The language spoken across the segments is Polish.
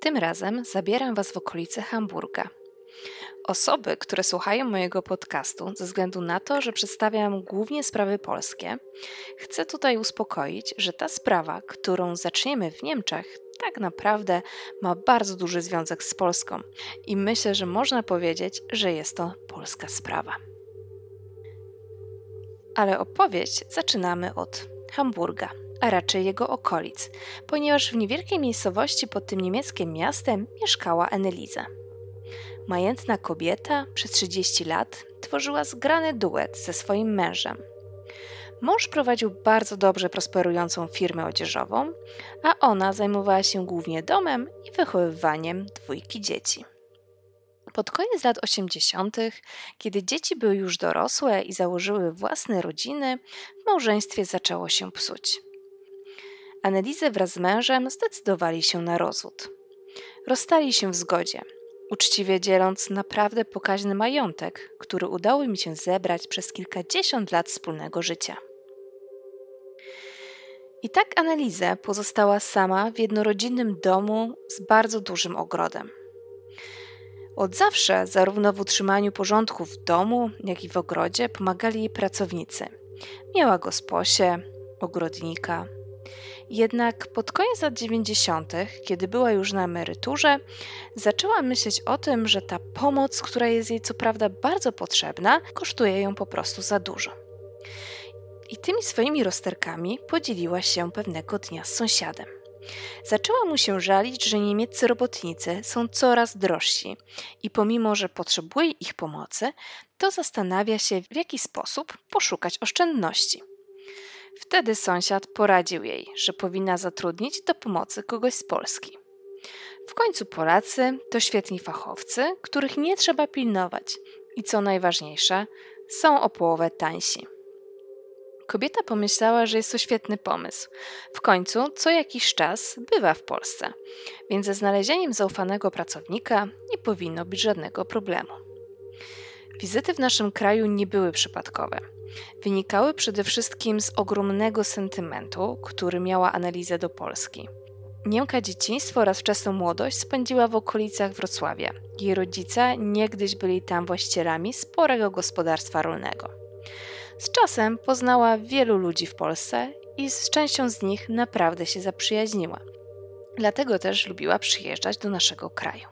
Tym razem zabieram Was w okolice Hamburga. Osoby, które słuchają mojego podcastu, ze względu na to, że przedstawiam głównie sprawy polskie, chcę tutaj uspokoić, że ta sprawa, którą zaczniemy w Niemczech, tak naprawdę ma bardzo duży związek z Polską i myślę, że można powiedzieć, że jest to polska sprawa. Ale opowieść zaczynamy od Hamburga a raczej jego okolic, ponieważ w niewielkiej miejscowości pod tym niemieckim miastem mieszkała Eneliza. Majętna kobieta przez 30 lat tworzyła zgrany duet ze swoim mężem. Mąż prowadził bardzo dobrze prosperującą firmę odzieżową, a ona zajmowała się głównie domem i wychowywaniem dwójki dzieci. Pod koniec lat 80., kiedy dzieci były już dorosłe i założyły własne rodziny, w małżeństwie zaczęło się psuć. Annelise wraz z mężem zdecydowali się na rozwód. Rozstali się w zgodzie, uczciwie dzieląc naprawdę pokaźny majątek, który udało mi się zebrać przez kilkadziesiąt lat wspólnego życia. I tak Annelise pozostała sama w jednorodzinnym domu z bardzo dużym ogrodem. Od zawsze, zarówno w utrzymaniu porządku w domu, jak i w ogrodzie, pomagali jej pracownicy. Miała gosposie, ogrodnika, jednak pod koniec lat 90., kiedy była już na emeryturze, zaczęła myśleć o tym, że ta pomoc, która jest jej co prawda bardzo potrzebna, kosztuje ją po prostu za dużo. I tymi swoimi rozterkami podzieliła się pewnego dnia z sąsiadem. Zaczęła mu się żalić, że niemieccy robotnicy są coraz drożsi i pomimo, że potrzebuje ich pomocy, to zastanawia się, w jaki sposób poszukać oszczędności. Wtedy sąsiad poradził jej, że powinna zatrudnić do pomocy kogoś z Polski. W końcu Polacy to świetni fachowcy, których nie trzeba pilnować i co najważniejsze, są o połowę tańsi. Kobieta pomyślała, że jest to świetny pomysł. W końcu co jakiś czas bywa w Polsce, więc ze znalezieniem zaufanego pracownika nie powinno być żadnego problemu. Wizyty w naszym kraju nie były przypadkowe wynikały przede wszystkim z ogromnego sentymentu, który miała analizę do Polski. Niemka dzieciństwo oraz wczesną młodość spędziła w okolicach Wrocławia. Jej rodzice niegdyś byli tam właścicielami sporego gospodarstwa rolnego. Z czasem poznała wielu ludzi w Polsce i z częścią z nich naprawdę się zaprzyjaźniła. Dlatego też lubiła przyjeżdżać do naszego kraju.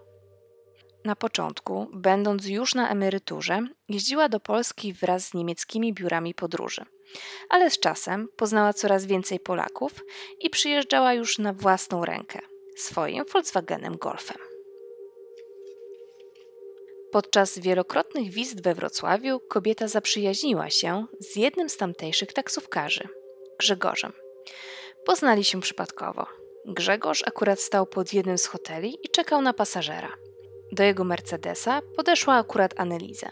Na początku, będąc już na emeryturze, jeździła do Polski wraz z niemieckimi biurami podróży. Ale z czasem poznała coraz więcej Polaków i przyjeżdżała już na własną rękę swoim Volkswagenem Golfem. Podczas wielokrotnych wizyt we Wrocławiu kobieta zaprzyjaźniła się z jednym z tamtejszych taksówkarzy, Grzegorzem. Poznali się przypadkowo. Grzegorz akurat stał pod jednym z hoteli i czekał na pasażera – do jego Mercedesa podeszła akurat Anneliza.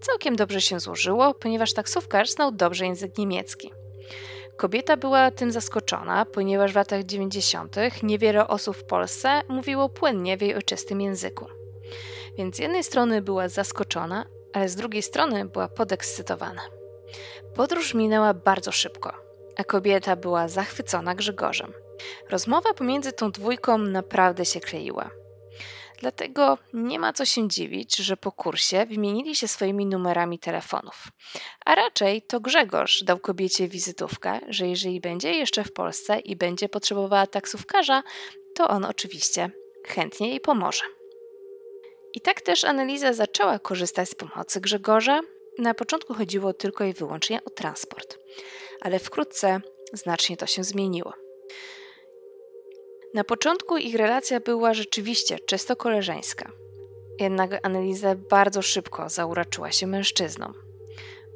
Całkiem dobrze się złożyło, ponieważ taksówkarz znał dobrze język niemiecki. Kobieta była tym zaskoczona, ponieważ w latach 90. niewiele osób w Polsce mówiło płynnie w jej ojczystym języku. Więc z jednej strony była zaskoczona, ale z drugiej strony była podekscytowana. Podróż minęła bardzo szybko, a kobieta była zachwycona Grzegorzem. Rozmowa pomiędzy tą dwójką naprawdę się kleiła. Dlatego nie ma co się dziwić, że po kursie wymienili się swoimi numerami telefonów. A raczej to Grzegorz dał kobiecie wizytówkę, że jeżeli będzie jeszcze w Polsce i będzie potrzebowała taksówkarza, to on oczywiście chętnie jej pomoże. I tak też analiza zaczęła korzystać z pomocy Grzegorza. Na początku chodziło tylko i wyłącznie o transport, ale wkrótce znacznie to się zmieniło. Na początku ich relacja była rzeczywiście czysto koleżeńska. Jednak Annelise bardzo szybko zauraczyła się mężczyzną.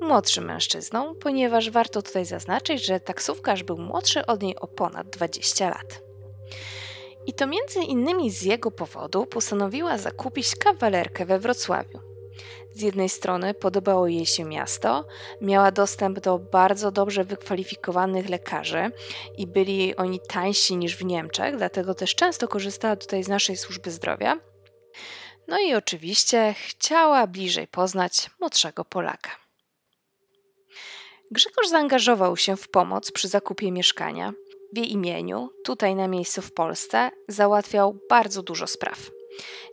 Młodszym mężczyzną, ponieważ warto tutaj zaznaczyć, że taksówkarz był młodszy od niej o ponad 20 lat. I to między innymi z jego powodu postanowiła zakupić kawalerkę we Wrocławiu. Z jednej strony podobało jej się miasto, miała dostęp do bardzo dobrze wykwalifikowanych lekarzy i byli oni tańsi niż w Niemczech, dlatego też często korzystała tutaj z naszej służby zdrowia. No i oczywiście chciała bliżej poznać młodszego Polaka. Grzegorz zaangażował się w pomoc przy zakupie mieszkania. w jej imieniu, tutaj na miejscu w Polsce, załatwiał bardzo dużo spraw.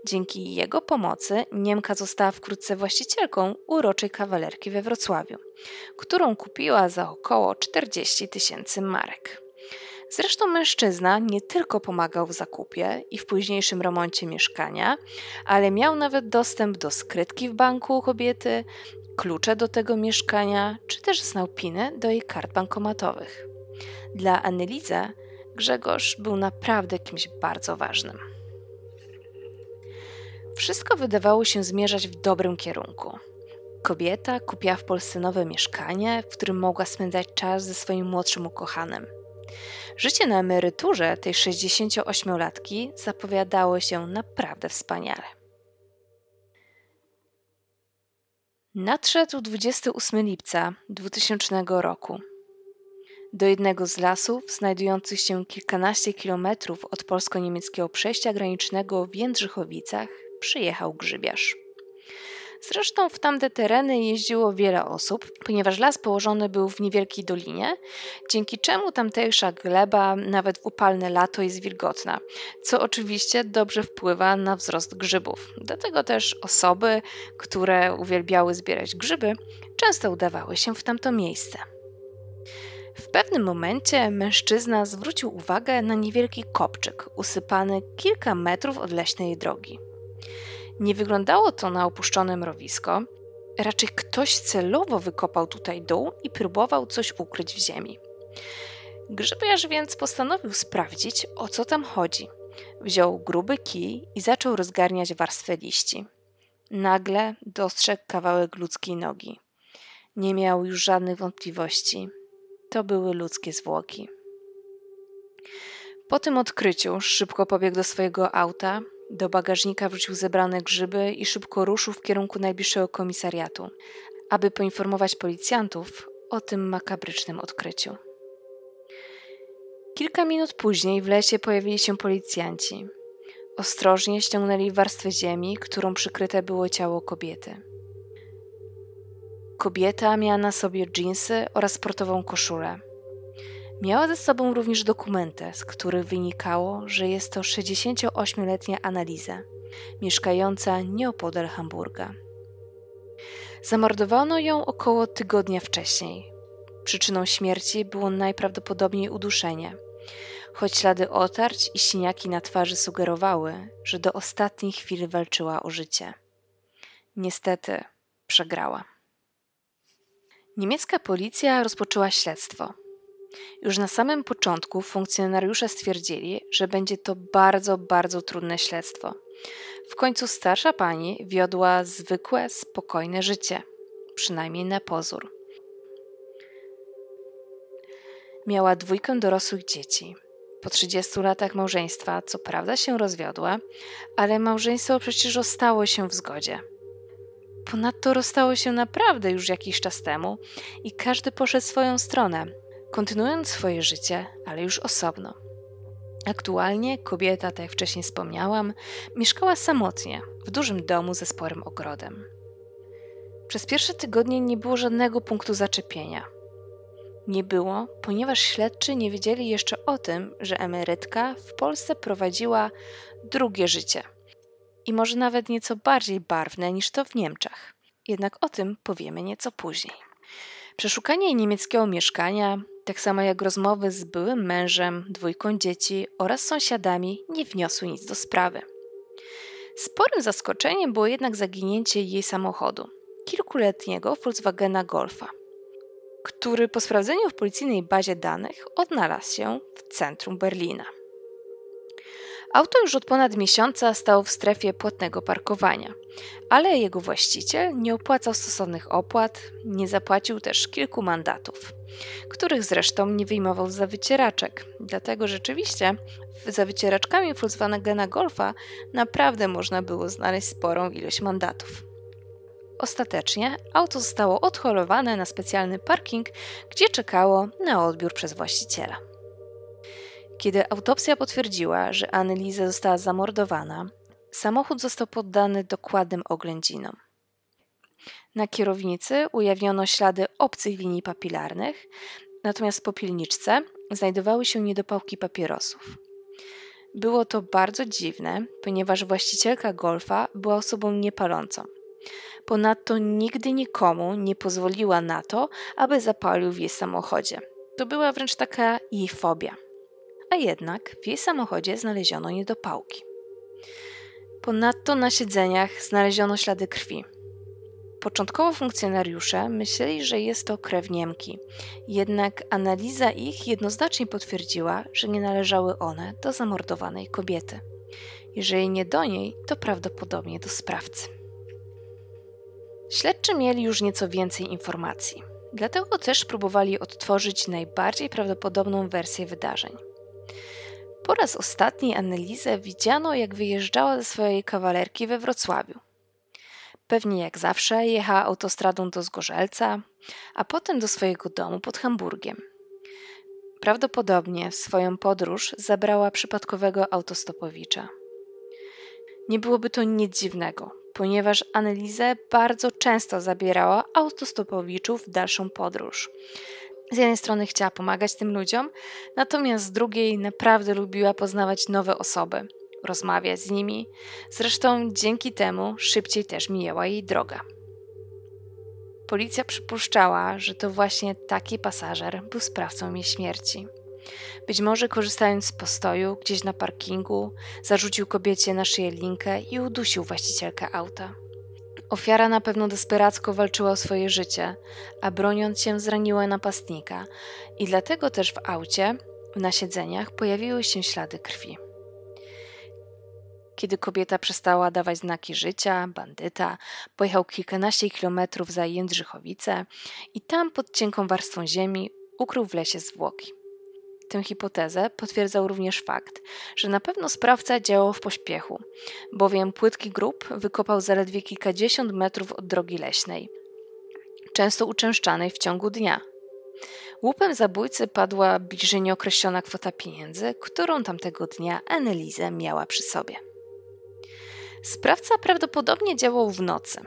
Dzięki jego pomocy Niemka została wkrótce właścicielką uroczej kawalerki we Wrocławiu, którą kupiła za około 40 tysięcy marek. Zresztą mężczyzna nie tylko pomagał w zakupie i w późniejszym remoncie mieszkania, ale miał nawet dostęp do skrytki w banku kobiety, klucze do tego mieszkania, czy też znał piny do jej kart bankomatowych. Dla Annelize Grzegorz był naprawdę kimś bardzo ważnym. Wszystko wydawało się zmierzać w dobrym kierunku. Kobieta kupiła w Polsce nowe mieszkanie, w którym mogła spędzać czas ze swoim młodszym ukochanym. Życie na emeryturze tej 68-latki zapowiadało się naprawdę wspaniale. Nadszedł 28 lipca 2000 roku. Do jednego z lasów, znajdujących się kilkanaście kilometrów od polsko-niemieckiego przejścia granicznego w Jędrzychowicach, przyjechał grzybiarz. Zresztą w tamte tereny jeździło wiele osób, ponieważ las położony był w niewielkiej dolinie, dzięki czemu tamtejsza gleba nawet w upalne lato jest wilgotna, co oczywiście dobrze wpływa na wzrost grzybów. Dlatego też osoby, które uwielbiały zbierać grzyby, często udawały się w tamto miejsce. W pewnym momencie mężczyzna zwrócił uwagę na niewielki kopczyk usypany kilka metrów od leśnej drogi. Nie wyglądało to na opuszczone mrowisko, raczej ktoś celowo wykopał tutaj dół i próbował coś ukryć w ziemi. Grzybiarz więc postanowił sprawdzić, o co tam chodzi. Wziął gruby kij i zaczął rozgarniać warstwę liści. Nagle dostrzegł kawałek ludzkiej nogi. Nie miał już żadnych wątpliwości. To były ludzkie zwłoki. Po tym odkryciu szybko pobiegł do swojego auta, do bagażnika wrzucił zebrane grzyby i szybko ruszył w kierunku najbliższego komisariatu, aby poinformować policjantów o tym makabrycznym odkryciu. Kilka minut później w lesie pojawili się policjanci. Ostrożnie ściągnęli warstwę ziemi, którą przykryte było ciało kobiety. Kobieta miała na sobie dżinsy oraz sportową koszulę. Miała ze sobą również dokumenty, z których wynikało, że jest to 68-letnia Analiza, mieszkająca nieopodal Hamburga. Zamordowano ją około tygodnia wcześniej. Przyczyną śmierci było najprawdopodobniej uduszenie, choć ślady otarć i siniaki na twarzy sugerowały, że do ostatniej chwili walczyła o życie. Niestety przegrała. Niemiecka policja rozpoczęła śledztwo – już na samym początku funkcjonariusze stwierdzili, że będzie to bardzo, bardzo trudne śledztwo. W końcu starsza pani wiodła zwykłe, spokojne życie, przynajmniej na pozór. Miała dwójkę dorosłych dzieci. Po 30 latach małżeństwa, co prawda się rozwiodła, ale małżeństwo przecież rozstało się w zgodzie. Ponadto rozstało się naprawdę już jakiś czas temu i każdy poszedł swoją stronę, kontynuując swoje życie, ale już osobno. Aktualnie kobieta, tak jak wcześniej wspomniałam, mieszkała samotnie w dużym domu ze sporym ogrodem. Przez pierwsze tygodnie nie było żadnego punktu zaczepienia. Nie było, ponieważ śledczy nie wiedzieli jeszcze o tym, że emerytka w Polsce prowadziła drugie życie. I może nawet nieco bardziej barwne niż to w Niemczech. Jednak o tym powiemy nieco później. Przeszukanie niemieckiego mieszkania, tak samo jak rozmowy z byłym mężem, dwójką dzieci oraz sąsiadami, nie wniosły nic do sprawy. Sporym zaskoczeniem było jednak zaginięcie jej samochodu, kilkuletniego Volkswagena Golfa, który po sprawdzeniu w policyjnej bazie danych odnalazł się w centrum Berlina. Auto już od ponad miesiąca stało w strefie płatnego parkowania, ale jego właściciel nie opłacał stosownych opłat, nie zapłacił też kilku mandatów, których zresztą nie wyjmował za wycieraczek. Dlatego rzeczywiście za wycieraczkami Volkswagena Golfa naprawdę można było znaleźć sporą ilość mandatów. Ostatecznie auto zostało odholowane na specjalny parking, gdzie czekało na odbiór przez właściciela. Kiedy autopsja potwierdziła, że Annelize została zamordowana, samochód został poddany dokładnym oględzinom. Na kierownicy ujawniono ślady obcych linii papilarnych, natomiast w popielniczce znajdowały się niedopałki papierosów. Było to bardzo dziwne, ponieważ właścicielka golfa była osobą niepalącą. Ponadto nigdy nikomu nie pozwoliła na to, aby zapalił w jej samochodzie. To była wręcz taka jej fobia. A jednak w jej samochodzie znaleziono niedopałki. Ponadto na siedzeniach znaleziono ślady krwi. Początkowo funkcjonariusze myśleli, że jest to krew Niemki, jednak analiza ich jednoznacznie potwierdziła, że nie należały one do zamordowanej kobiety. Jeżeli nie do niej, to prawdopodobnie do sprawcy. Śledczy mieli już nieco więcej informacji, dlatego też próbowali odtworzyć najbardziej prawdopodobną wersję wydarzeń. Po raz ostatni analizę widziano, jak wyjeżdżała ze swojej kawalerki we Wrocławiu. Pewnie jak zawsze jechała autostradą do Zgorzelca, a potem do swojego domu pod Hamburgiem. Prawdopodobnie w swoją podróż zabrała przypadkowego autostopowicza. Nie byłoby to nic dziwnego, ponieważ Annelise bardzo często zabierała autostopowiczów w dalszą podróż. Z jednej strony chciała pomagać tym ludziom, natomiast z drugiej naprawdę lubiła poznawać nowe osoby, rozmawiać z nimi. Zresztą dzięki temu szybciej też mijała jej droga. Policja przypuszczała, że to właśnie taki pasażer był sprawcą jej śmierci. Być może korzystając z postoju gdzieś na parkingu, zarzucił kobiecie na szyję linkę i udusił właścicielkę auta. Ofiara na pewno desperacko walczyła o swoje życie, a broniąc się zraniła napastnika i dlatego też w aucie, na siedzeniach, pojawiły się ślady krwi. Kiedy kobieta przestała dawać znaki życia, bandyta pojechał kilkanaście kilometrów za Jędrzychowice i tam pod cienką warstwą ziemi ukrył w lesie zwłoki. Tę hipotezę potwierdzał również fakt, że na pewno sprawca działał w pośpiechu, bowiem płytki grób wykopał zaledwie kilkadziesiąt metrów od drogi leśnej, często uczęszczanej w ciągu dnia. Łupem zabójcy padła bliżej nieokreślona kwota pieniędzy, którą tamtego dnia Annelise miała przy sobie. Sprawca prawdopodobnie działał w nocy,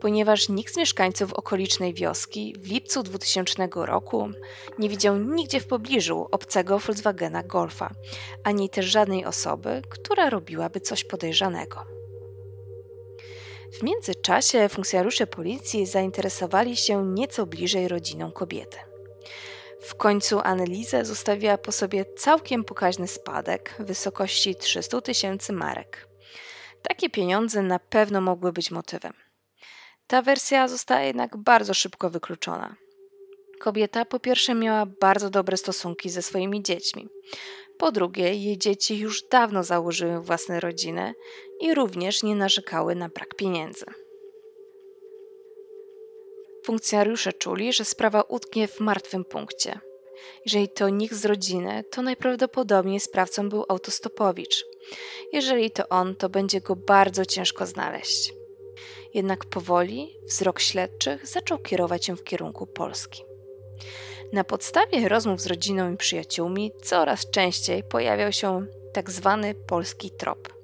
ponieważ nikt z mieszkańców okolicznej wioski w lipcu 2000 roku nie widział nigdzie w pobliżu obcego Volkswagena Golfa, ani też żadnej osoby, która robiłaby coś podejrzanego. W międzyczasie funkcjonariusze policji zainteresowali się nieco bliżej rodziną kobiety. W końcu Annelise zostawiła po sobie całkiem pokaźny spadek w wysokości 300 tysięcy marek. Takie pieniądze na pewno mogły być motywem. Ta wersja została jednak bardzo szybko wykluczona. Kobieta po pierwsze miała bardzo dobre stosunki ze swoimi dziećmi. Po drugie, jej dzieci już dawno założyły własne rodziny i również nie narzekały na brak pieniędzy. Funkcjonariusze czuli, że sprawa utknie w martwym punkcie. Jeżeli to nikt z rodziny, to najprawdopodobniej sprawcą był autostopowicz. Jeżeli to on, to będzie go bardzo ciężko znaleźć. Jednak powoli wzrok śledczych zaczął kierować się w kierunku Polski. Na podstawie rozmów z rodziną i przyjaciółmi coraz częściej pojawiał się tak zwany polski trop.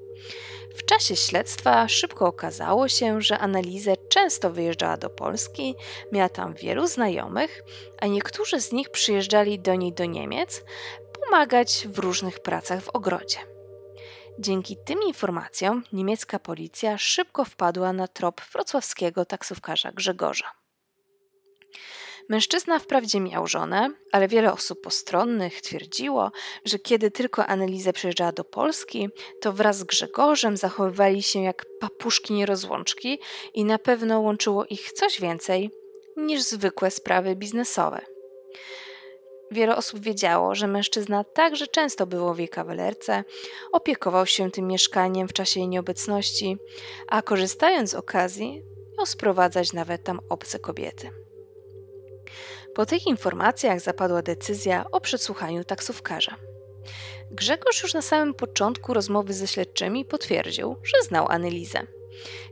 W czasie śledztwa szybko okazało się, że Analizę często wyjeżdżała do Polski, miała tam wielu znajomych, a niektórzy z nich przyjeżdżali do niej do Niemiec pomagać w różnych pracach w ogrodzie. Dzięki tym informacjom niemiecka policja szybko wpadła na trop wrocławskiego taksówkarza Grzegorza. Mężczyzna wprawdzie miał żonę, ale wiele osób postronnych twierdziło, że kiedy tylko Annelise przyjeżdżała do Polski, to wraz z Grzegorzem zachowywali się jak papuszki nierozłączki i na pewno łączyło ich coś więcej niż zwykłe sprawy biznesowe. Wiele osób wiedziało, że mężczyzna także często było w jej kawalerce, opiekował się tym mieszkaniem w czasie jej nieobecności, a korzystając z okazji, miał sprowadzać nawet tam obce kobiety. Po tych informacjach zapadła decyzja o przesłuchaniu taksówkarza. Grzegorz już na samym początku rozmowy ze śledczymi potwierdził, że znał Anelizę.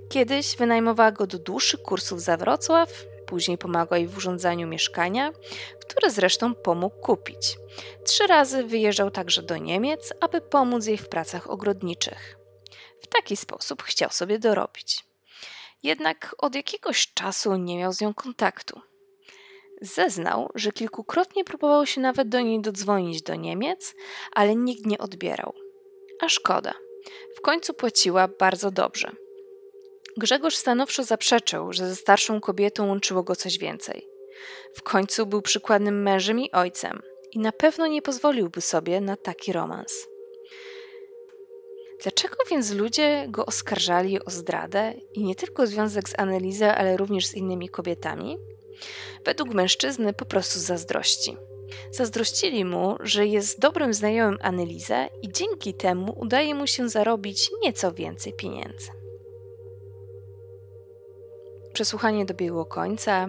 Kiedyś wynajmowała go do dłuższych kursów za Wrocław, później pomagał jej w urządzaniu mieszkania, które zresztą pomógł kupić. Trzy razy wyjeżdżał także do Niemiec, aby pomóc jej w pracach ogrodniczych. W taki sposób chciał sobie dorobić. Jednak od jakiegoś czasu nie miał z nią kontaktu. Zeznał, że kilkukrotnie próbował się nawet do niej dodzwonić do Niemiec, ale nikt nie odbierał. A szkoda. W końcu płaciła bardzo dobrze. Grzegorz stanowczo zaprzeczył, że ze starszą kobietą łączyło go coś więcej. W końcu był przykładnym mężem i ojcem i na pewno nie pozwoliłby sobie na taki romans. Dlaczego więc ludzie go oskarżali o zdradę i nie tylko związek z Anelizę, ale również z innymi kobietami? Według mężczyzny po prostu zazdrości. Zazdrościli mu, że jest dobrym znajomym Anelizę i dzięki temu udaje mu się zarobić nieco więcej pieniędzy. Przesłuchanie dobiegło końca.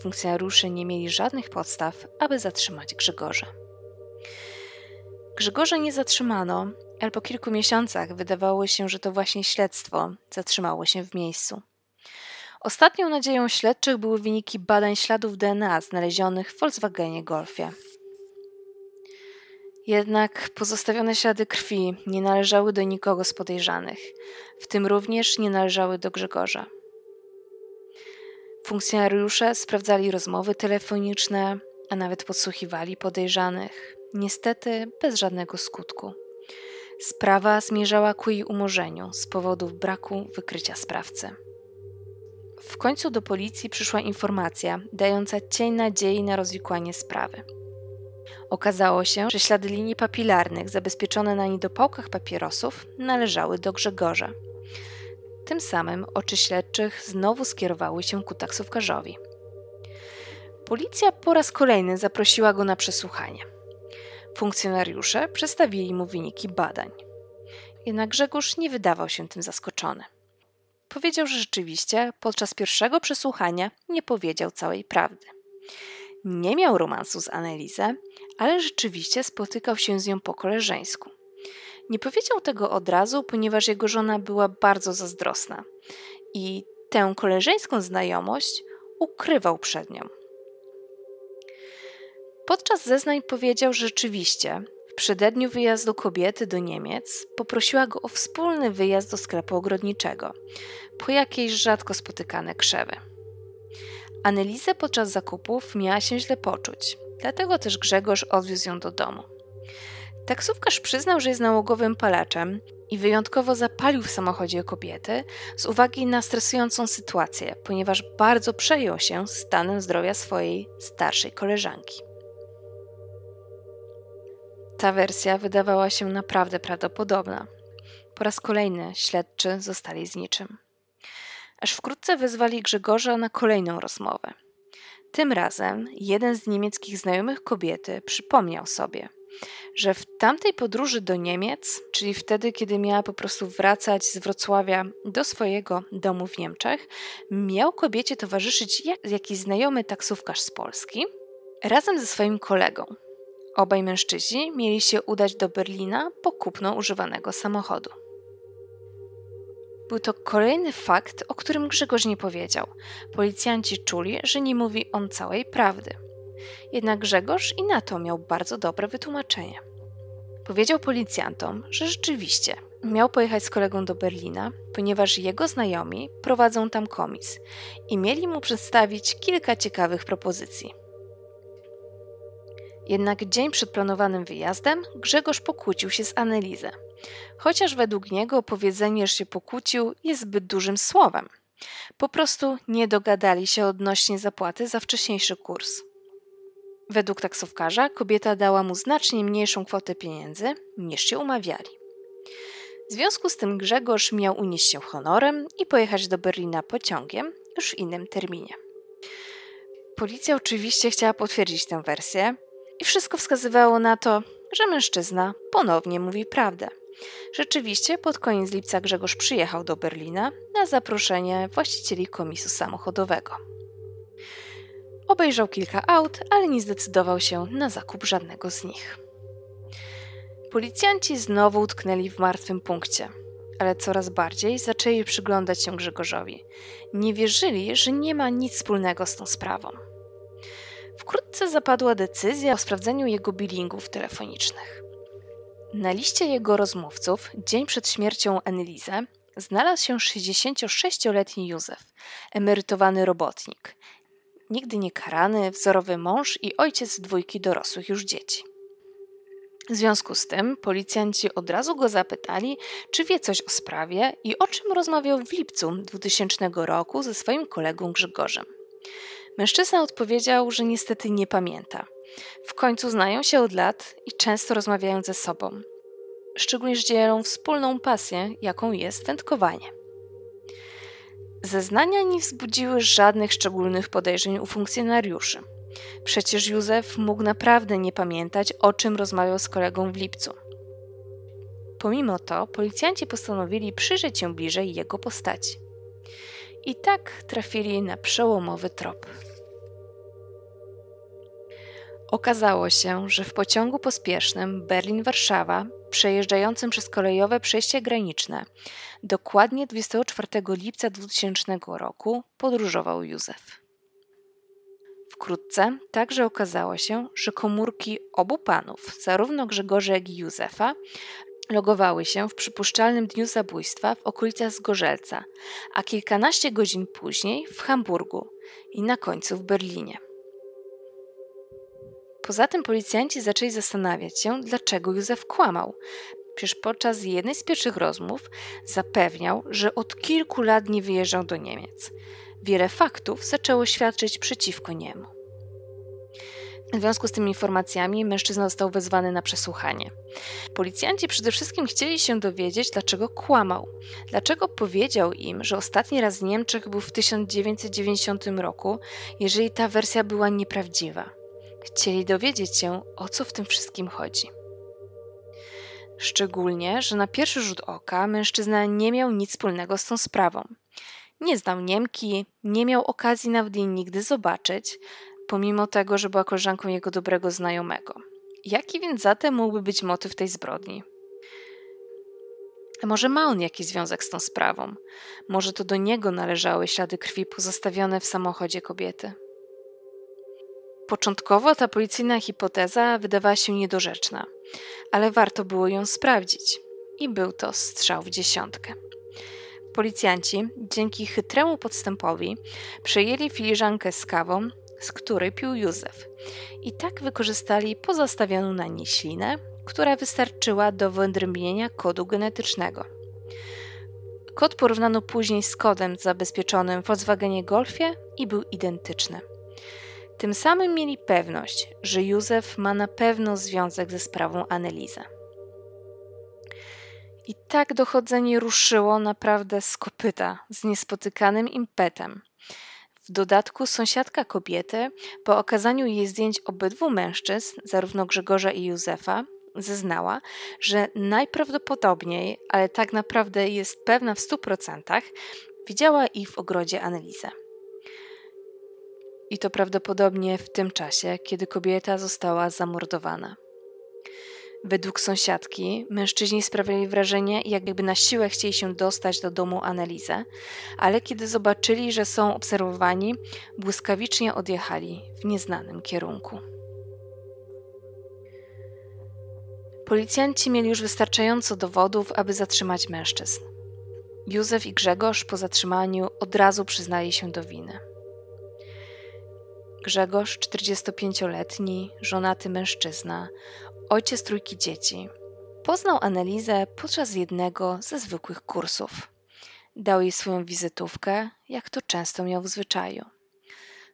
Funkcjonariusze nie mieli żadnych podstaw, aby zatrzymać Grzegorza. Grzegorza nie zatrzymano, ale po kilku miesiącach wydawało się, że to właśnie śledztwo zatrzymało się w miejscu. Ostatnią nadzieją śledczych były wyniki badań śladów DNA znalezionych w Volkswagenie Golfie. Jednak pozostawione ślady krwi nie należały do nikogo z podejrzanych, w tym również nie należały do Grzegorza. Funkcjonariusze sprawdzali rozmowy telefoniczne, a nawet podsłuchiwali podejrzanych, niestety bez żadnego skutku. Sprawa zmierzała ku jej umorzeniu z powodu braku wykrycia sprawcy. W końcu do policji przyszła informacja dająca cień nadziei na rozwikłanie sprawy. Okazało się, że ślady linii papilarnych zabezpieczone na niedopałkach papierosów należały do Grzegorza. Tym samym oczy śledczych znowu skierowały się ku taksówkarzowi. Policja po raz kolejny zaprosiła go na przesłuchanie. Funkcjonariusze przedstawili mu wyniki badań. Jednak Grzegorz nie wydawał się tym zaskoczony. Powiedział, że rzeczywiście podczas pierwszego przesłuchania nie powiedział całej prawdy. Nie miał romansu z Anelizę, ale rzeczywiście spotykał się z nią po koleżeńsku. Nie powiedział tego od razu, ponieważ jego żona była bardzo zazdrosna i tę koleżeńską znajomość ukrywał przed nią. Podczas zeznań powiedział, że rzeczywiście w przededniu wyjazdu kobiety do Niemiec poprosiła go o wspólny wyjazd do sklepu ogrodniczego po jakieś rzadko spotykane krzewy. Anelizę podczas zakupów miała się źle poczuć, dlatego też Grzegorz odwiózł ją do domu. Taksówkarz przyznał, że jest nałogowym palaczem i wyjątkowo zapalił w samochodzie kobiety z uwagi na stresującą sytuację, ponieważ bardzo przejął się stanem zdrowia swojej starszej koleżanki. Ta wersja wydawała się naprawdę prawdopodobna. Po raz kolejny śledczy zostali z niczym. Aż wkrótce wezwali Grzegorza na kolejną rozmowę. Tym razem jeden z niemieckich znajomych kobiety przypomniał sobie, że w tamtej podróży do Niemiec, czyli wtedy, kiedy miała po prostu wracać z Wrocławia do swojego domu w Niemczech, miał kobiecie towarzyszyć jakiś znajomy taksówkarz z Polski razem ze swoim kolegą. Obaj mężczyźni mieli się udać do Berlina po kupno używanego samochodu. Był to kolejny fakt, o którym Grzegorz nie powiedział. Policjanci czuli, że nie mówi on całej prawdy. Jednak Grzegorz i na to miał bardzo dobre wytłumaczenie. Powiedział policjantom, że rzeczywiście miał pojechać z kolegą do Berlina, ponieważ jego znajomi prowadzą tam komis i mieli mu przedstawić kilka ciekawych propozycji. Jednak dzień przed planowanym wyjazdem Grzegorz pokłócił się z Anelizę. Chociaż według niego powiedzenie, że się pokłócił, jest zbyt dużym słowem. Po prostu nie dogadali się odnośnie zapłaty za wcześniejszy kurs. Według taksówkarza kobieta dała mu znacznie mniejszą kwotę pieniędzy niż się umawiali. W związku z tym Grzegorz miał unieść się honorem i pojechać do Berlina pociągiem już w innym terminie. Policja oczywiście chciała potwierdzić tę wersję i wszystko wskazywało na to, że mężczyzna ponownie mówi prawdę. Rzeczywiście pod koniec lipca Grzegorz przyjechał do Berlina na zaproszenie właścicieli komisu samochodowego. Obejrzał kilka aut, ale nie zdecydował się na zakup żadnego z nich. Policjanci znowu utknęli w martwym punkcie, ale coraz bardziej zaczęli przyglądać się Grzegorzowi. Nie wierzyli, że nie ma nic wspólnego z tą sprawą. Wkrótce zapadła decyzja o sprawdzeniu jego billingów telefonicznych. Na liście jego rozmówców, dzień przed śmiercią Enlizę, znalazł się 66-letni Józef, emerytowany robotnik. Nigdy nie karany, wzorowy mąż i ojciec dwójki dorosłych już dzieci. W związku z tym policjanci od razu go zapytali, czy wie coś o sprawie i o czym rozmawiał w lipcu 2000 roku ze swoim kolegą Grzegorzem. Mężczyzna odpowiedział, że niestety nie pamięta. W końcu znają się od lat i często rozmawiają ze sobą. Szczególnie, że dzielą wspólną pasję, jaką jest wędkowanie. Zeznania nie wzbudziły żadnych szczególnych podejrzeń u funkcjonariuszy. Przecież Józef mógł naprawdę nie pamiętać, o czym rozmawiał z kolegą w lipcu. Pomimo to, policjanci postanowili przyjrzeć się bliżej jego postaci. I tak trafili na przełomowy trop. Okazało się, że w pociągu pospiesznym Berlin-Warszawa, przejeżdżającym przez kolejowe przejście graniczne, dokładnie 24 lipca 2000 roku podróżował Józef. Wkrótce także okazało się, że komórki obu panów, zarówno Grzegorza, jak i Józefa, logowały się w przypuszczalnym dniu zabójstwa w okolicach Zgorzelca, a kilkanaście godzin później w Hamburgu i na końcu w Berlinie. Poza tym policjanci zaczęli zastanawiać się, dlaczego Józef kłamał. Przecież podczas jednej z pierwszych rozmów zapewniał, że od kilku lat nie wyjeżdżał do Niemiec. Wiele faktów zaczęło świadczyć przeciwko niemu. W związku z tymi informacjami mężczyzna został wezwany na przesłuchanie. Policjanci przede wszystkim chcieli się dowiedzieć, dlaczego kłamał. Dlaczego powiedział im, że ostatni raz w Niemczech był w 1990 roku, jeżeli ta wersja była nieprawdziwa. Chcieli dowiedzieć się, o co w tym wszystkim chodzi. Szczególnie, że na pierwszy rzut oka mężczyzna nie miał nic wspólnego z tą sprawą. Nie znał Niemki, nie miał okazji nawet jej nigdy zobaczyć, pomimo tego, że była koleżanką jego dobrego znajomego. Jaki więc zatem mógłby być motyw tej zbrodni? Może ma on jakiś związek z tą sprawą? Może to do niego należały ślady krwi pozostawione w samochodzie kobiety? Początkowo ta policyjna hipoteza wydawała się niedorzeczna, ale warto było ją sprawdzić. I był to strzał w dziesiątkę. Policjanci, dzięki chytremu podstępowi, przejęli filiżankę z kawą, z której pił Józef. I tak wykorzystali pozostawioną na niej ślinę, która wystarczyła do wyodrębnienia kodu genetycznego. Kod porównano później z kodem zabezpieczonym w Volkswagenie Golfie i był identyczny. Tym samym mieli pewność, że Józef ma na pewno związek ze sprawą Annelise. I tak dochodzenie ruszyło naprawdę z kopyta, z niespotykanym impetem. W dodatku sąsiadka kobiety, po okazaniu jej zdjęć obydwu mężczyzn, zarówno Grzegorza i Józefa, zeznała, że najprawdopodobniej, ale tak naprawdę jest pewna w stu procentach, widziała ich w ogrodzie Annelise. I to prawdopodobnie w tym czasie, kiedy kobieta została zamordowana. Według sąsiadki mężczyźni sprawiali wrażenie, jakby na siłę chcieli się dostać do domu Analizę, ale kiedy zobaczyli, że są obserwowani, błyskawicznie odjechali w nieznanym kierunku. Policjanci mieli już wystarczająco dowodów, aby zatrzymać mężczyzn. Józef i Grzegorz po zatrzymaniu od razu przyznali się do winy. Grzegorz, 45-letni, żonaty mężczyzna, ojciec trójki dzieci, poznał Analizę podczas jednego ze zwykłych kursów. Dał jej swoją wizytówkę, jak to często miał w zwyczaju.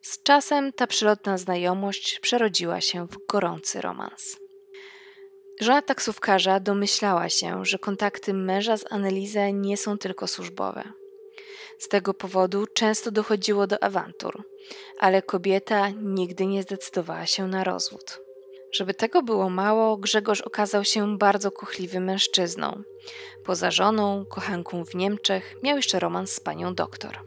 Z czasem ta przelotna znajomość przerodziła się w gorący romans. Żona taksówkarza domyślała się, że kontakty męża z Annelizę nie są tylko służbowe. Z tego powodu często dochodziło do awantur, ale kobieta nigdy nie zdecydowała się na rozwód. Żeby tego było mało, Grzegorz okazał się bardzo kochliwym mężczyzną. Poza żoną, kochanką w Niemczech, miał jeszcze romans z panią doktor.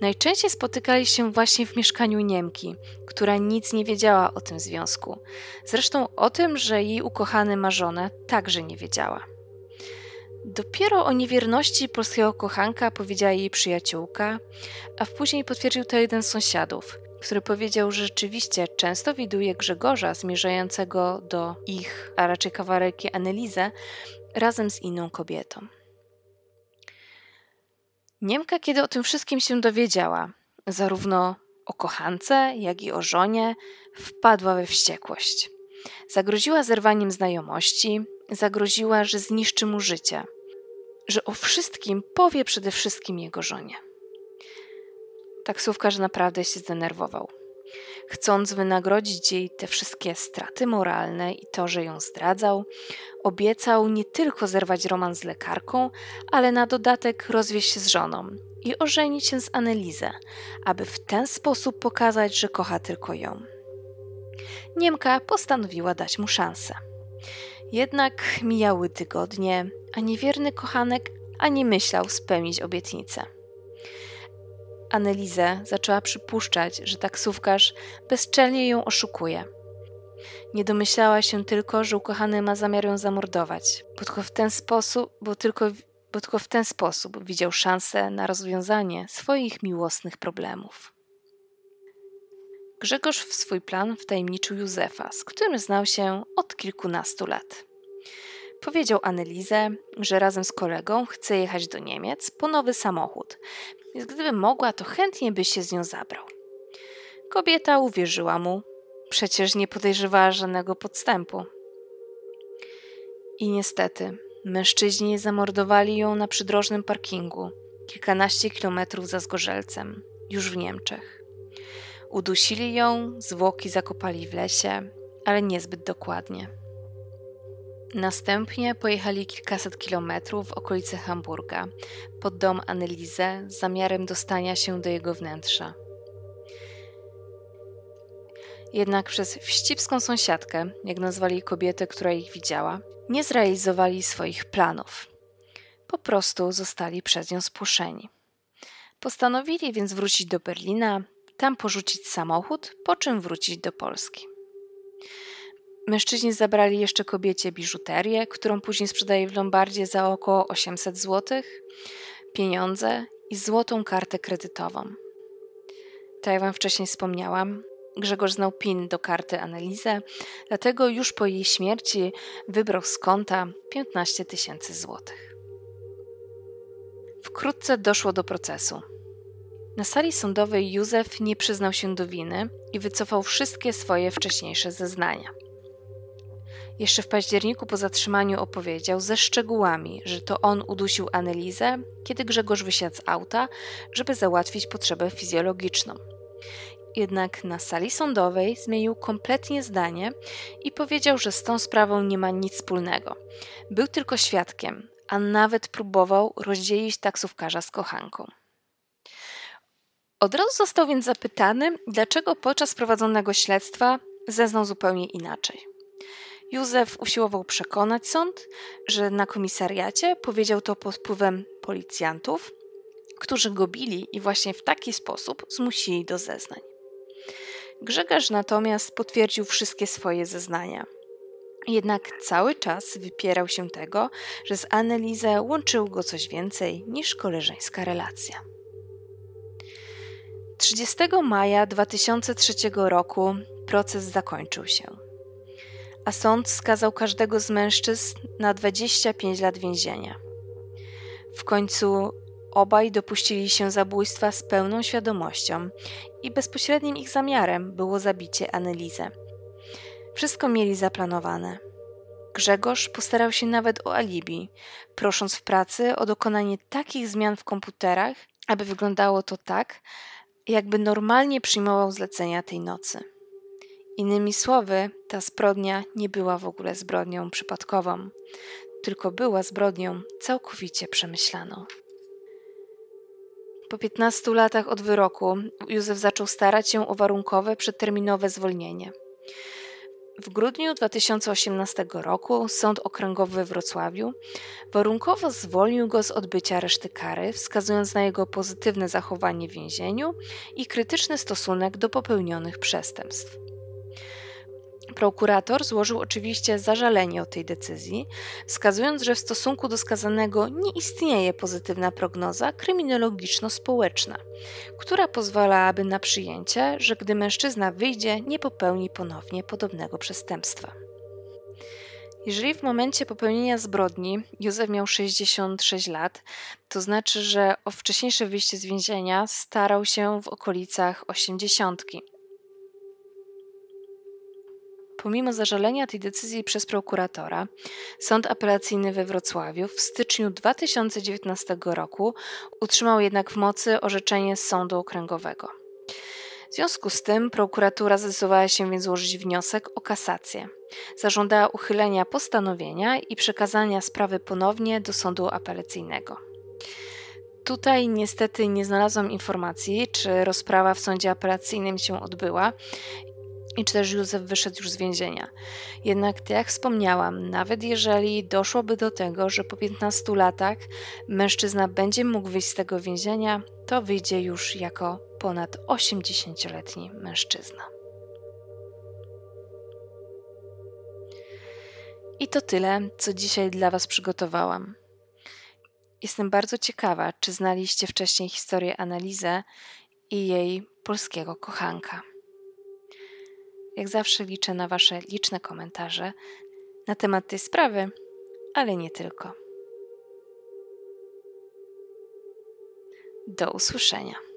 Najczęściej spotykali się właśnie w mieszkaniu Niemki, która nic nie wiedziała o tym związku. Zresztą o tym, że jej ukochany ma żonę, także nie wiedziała. Dopiero o niewierności polskiego kochanka powiedziała jej przyjaciółka, a później potwierdził to jeden z sąsiadów, który powiedział, że rzeczywiście często widuje Grzegorza zmierzającego do ich, a raczej kawalerki Anelizę, razem z inną kobietą. Niemka, kiedy o tym wszystkim się dowiedziała, zarówno o kochance, jak i o żonie, wpadła we wściekłość. Zagroziła zerwaniem znajomości, zagroziła, że zniszczy mu życie, że o wszystkim powie przede wszystkim jego żonie. Taksówkarz naprawdę się zdenerwował. Chcąc wynagrodzić jej te wszystkie straty moralne i to, że ją zdradzał, obiecał nie tylko zerwać romans z lekarką, ale na dodatek rozwieść się z żoną i ożenić się z Anelizę, aby w ten sposób pokazać, że kocha tylko ją. Niemka postanowiła dać mu szansę. Jednak mijały tygodnie, a niewierny kochanek ani myślał spełnić obietnicę. Anelizę zaczęła przypuszczać, że taksówkarz bezczelnie ją oszukuje. Nie domyślała się tylko, że ukochany ma zamiar ją zamordować, bo tylko w ten sposób, bo tylko, bo tylko w ten sposób widział szansę na rozwiązanie swoich miłosnych problemów. Grzegorz w swój plan wtajemniczył Józefa, z którym znał się od kilkunastu lat. Powiedział Anelizę, że razem z kolegą chce jechać do Niemiec po nowy samochód, więc gdyby mogła, to chętnie by się z nią zabrał. Kobieta uwierzyła mu, przecież nie podejrzewała żadnego podstępu. I niestety, mężczyźni zamordowali ją na przydrożnym parkingu, kilkanaście kilometrów za Zgorzelcem, już w Niemczech. Udusili ją, zwłoki zakopali w lesie, ale niezbyt dokładnie. Następnie pojechali kilkaset kilometrów w okolice Hamburga, pod dom Annelise z zamiarem dostania się do jego wnętrza. Jednak przez wścibską sąsiadkę, jak nazwali kobietę, która ich widziała, nie zrealizowali swoich planów. Po prostu zostali przez nią spłoszeni. Postanowili więc wrócić do Berlina, tam porzucić samochód, po czym wrócić do Polski. Mężczyźni zabrali jeszcze kobiecie biżuterię, którą później sprzedaje w Lombardzie za około 800 zł, pieniądze i złotą kartę kredytową. Tak jak Wam wcześniej wspomniałam, Grzegorz znał PIN do karty Analizę, dlatego już po jej śmierci wybrał z konta 15 tysięcy złotych. Wkrótce doszło do procesu. Na sali sądowej Józef nie przyznał się do winy i wycofał wszystkie swoje wcześniejsze zeznania. Jeszcze w październiku po zatrzymaniu opowiedział ze szczegółami, że to on udusił Anelizę, kiedy Grzegorz wysiadł z auta, żeby załatwić potrzebę fizjologiczną. Jednak na sali sądowej zmienił kompletnie zdanie i powiedział, że z tą sprawą nie ma nic wspólnego. Był tylko świadkiem, a nawet próbował rozdzielić taksówkarza z kochanką. Od razu został więc zapytany, dlaczego podczas prowadzonego śledztwa zeznał zupełnie inaczej. Józef usiłował przekonać sąd, że na komisariacie powiedział to pod wpływem policjantów, którzy go bili i właśnie w taki sposób zmusili do zeznań. Grzegorz natomiast potwierdził wszystkie swoje zeznania. Jednak cały czas wypierał się tego, że z Annelizę łączył go coś więcej niż koleżeńska relacja. 30 maja 2003 roku proces zakończył się a sąd skazał każdego z mężczyzn na 25 lat więzienia. W końcu obaj dopuścili się zabójstwa z pełną świadomością i bezpośrednim ich zamiarem było zabicie Anelizę. Wszystko mieli zaplanowane. Grzegorz postarał się nawet o alibi, prosząc w pracy o dokonanie takich zmian w komputerach, aby wyglądało to tak, jakby normalnie przyjmował zlecenia tej nocy. Innymi słowy, ta zbrodnia nie była w ogóle zbrodnią przypadkową, tylko była zbrodnią całkowicie przemyślaną. Po 15 latach od wyroku Józef zaczął starać się o warunkowe, przedterminowe zwolnienie. W grudniu 2018 roku Sąd Okręgowy we Wrocławiu warunkowo zwolnił go z odbycia reszty kary, wskazując na jego pozytywne zachowanie w więzieniu i krytyczny stosunek do popełnionych przestępstw. Prokurator złożył oczywiście zażalenie o tej decyzji, wskazując, że w stosunku do skazanego nie istnieje pozytywna prognoza kryminologiczno-społeczna, która pozwalałaby na przyjęcie, że gdy mężczyzna wyjdzie, nie popełni ponownie podobnego przestępstwa. Jeżeli w momencie popełnienia zbrodni Józef miał 66 lat, to znaczy, że o wcześniejsze wyjście z więzienia starał się w okolicach 80. Pomimo zażalenia tej decyzji przez prokuratora, Sąd Apelacyjny we Wrocławiu w styczniu 2019 roku utrzymał jednak w mocy orzeczenie Sądu Okręgowego. W związku z tym prokuratura zdecydowała się więc złożyć wniosek o kasację. Zażądała uchylenia postanowienia i przekazania sprawy ponownie do sądu apelacyjnego. Tutaj niestety nie znalazłam informacji, czy rozprawa w sądzie apelacyjnym się odbyła i czy też Józef wyszedł już z więzienia. Jednak, tak jak wspomniałam, nawet jeżeli doszłoby do tego, że po 15 latach mężczyzna będzie mógł wyjść z tego więzienia, to wyjdzie już jako ponad 80-letni mężczyzna. I to tyle, co dzisiaj dla Was przygotowałam. Jestem bardzo ciekawa, czy znaliście wcześniej historię Analizę i jej polskiego kochanka. Jak zawsze liczę na Wasze liczne komentarze na temat tej sprawy, ale nie tylko. Do usłyszenia.